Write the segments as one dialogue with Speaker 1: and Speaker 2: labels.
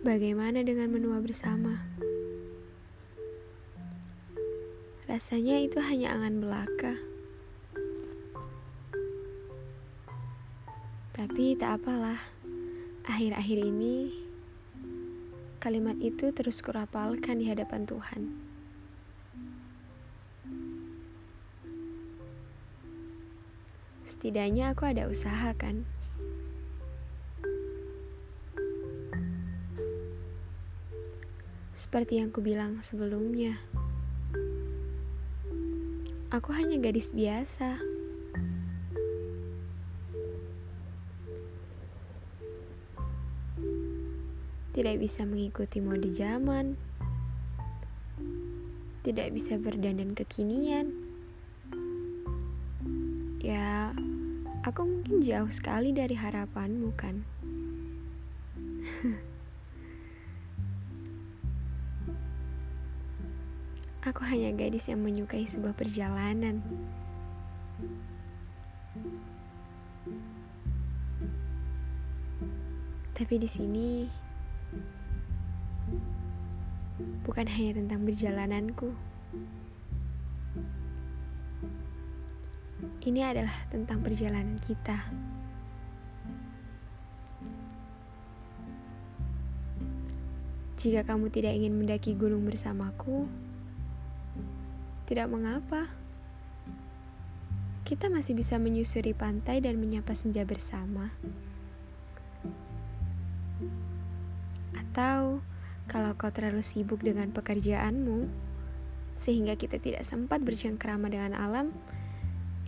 Speaker 1: Bagaimana dengan menua bersama? Rasanya itu hanya angan belaka. Tapi tak apalah. Akhir-akhir ini kalimat itu terus kurapalkan di hadapan Tuhan. Setidaknya aku ada usaha kan? Seperti yang kubilang sebelumnya, aku hanya gadis biasa. Tidak bisa mengikuti mode zaman, tidak bisa berdandan kekinian. Ya, aku mungkin jauh sekali dari harapanmu, kan? Aku hanya gadis yang menyukai sebuah perjalanan. Tapi di sini bukan hanya tentang perjalananku. Ini adalah tentang perjalanan kita. Jika kamu tidak ingin mendaki gunung bersamaku, tidak mengapa. Kita masih bisa menyusuri pantai dan menyapa senja bersama. Atau kalau kau terlalu sibuk dengan pekerjaanmu, sehingga kita tidak sempat bercengkrama dengan alam,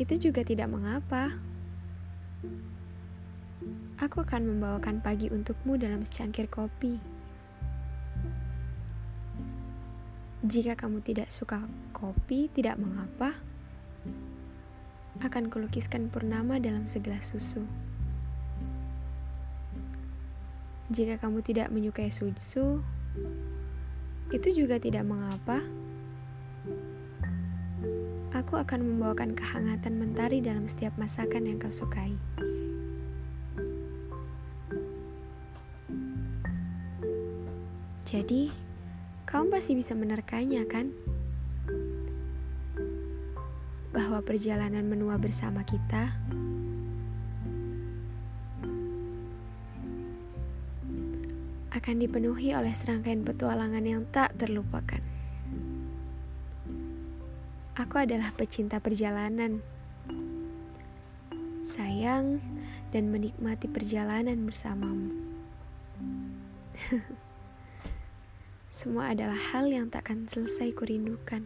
Speaker 1: itu juga tidak mengapa. Aku akan membawakan pagi untukmu dalam secangkir kopi. Jika kamu tidak suka kopi, tidak mengapa. Akan kulukiskan purnama dalam segelas susu. Jika kamu tidak menyukai susu, itu juga tidak mengapa. Aku akan membawakan kehangatan mentari dalam setiap masakan yang kau sukai. Jadi, kamu pasti bisa menerkanya, kan? Bahwa perjalanan menua bersama kita akan dipenuhi oleh serangkaian petualangan yang tak terlupakan. Aku adalah pecinta perjalanan, sayang, dan menikmati perjalanan bersamamu. Semua adalah hal yang takkan selesai kurindukan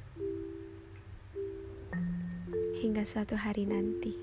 Speaker 1: hingga suatu hari nanti.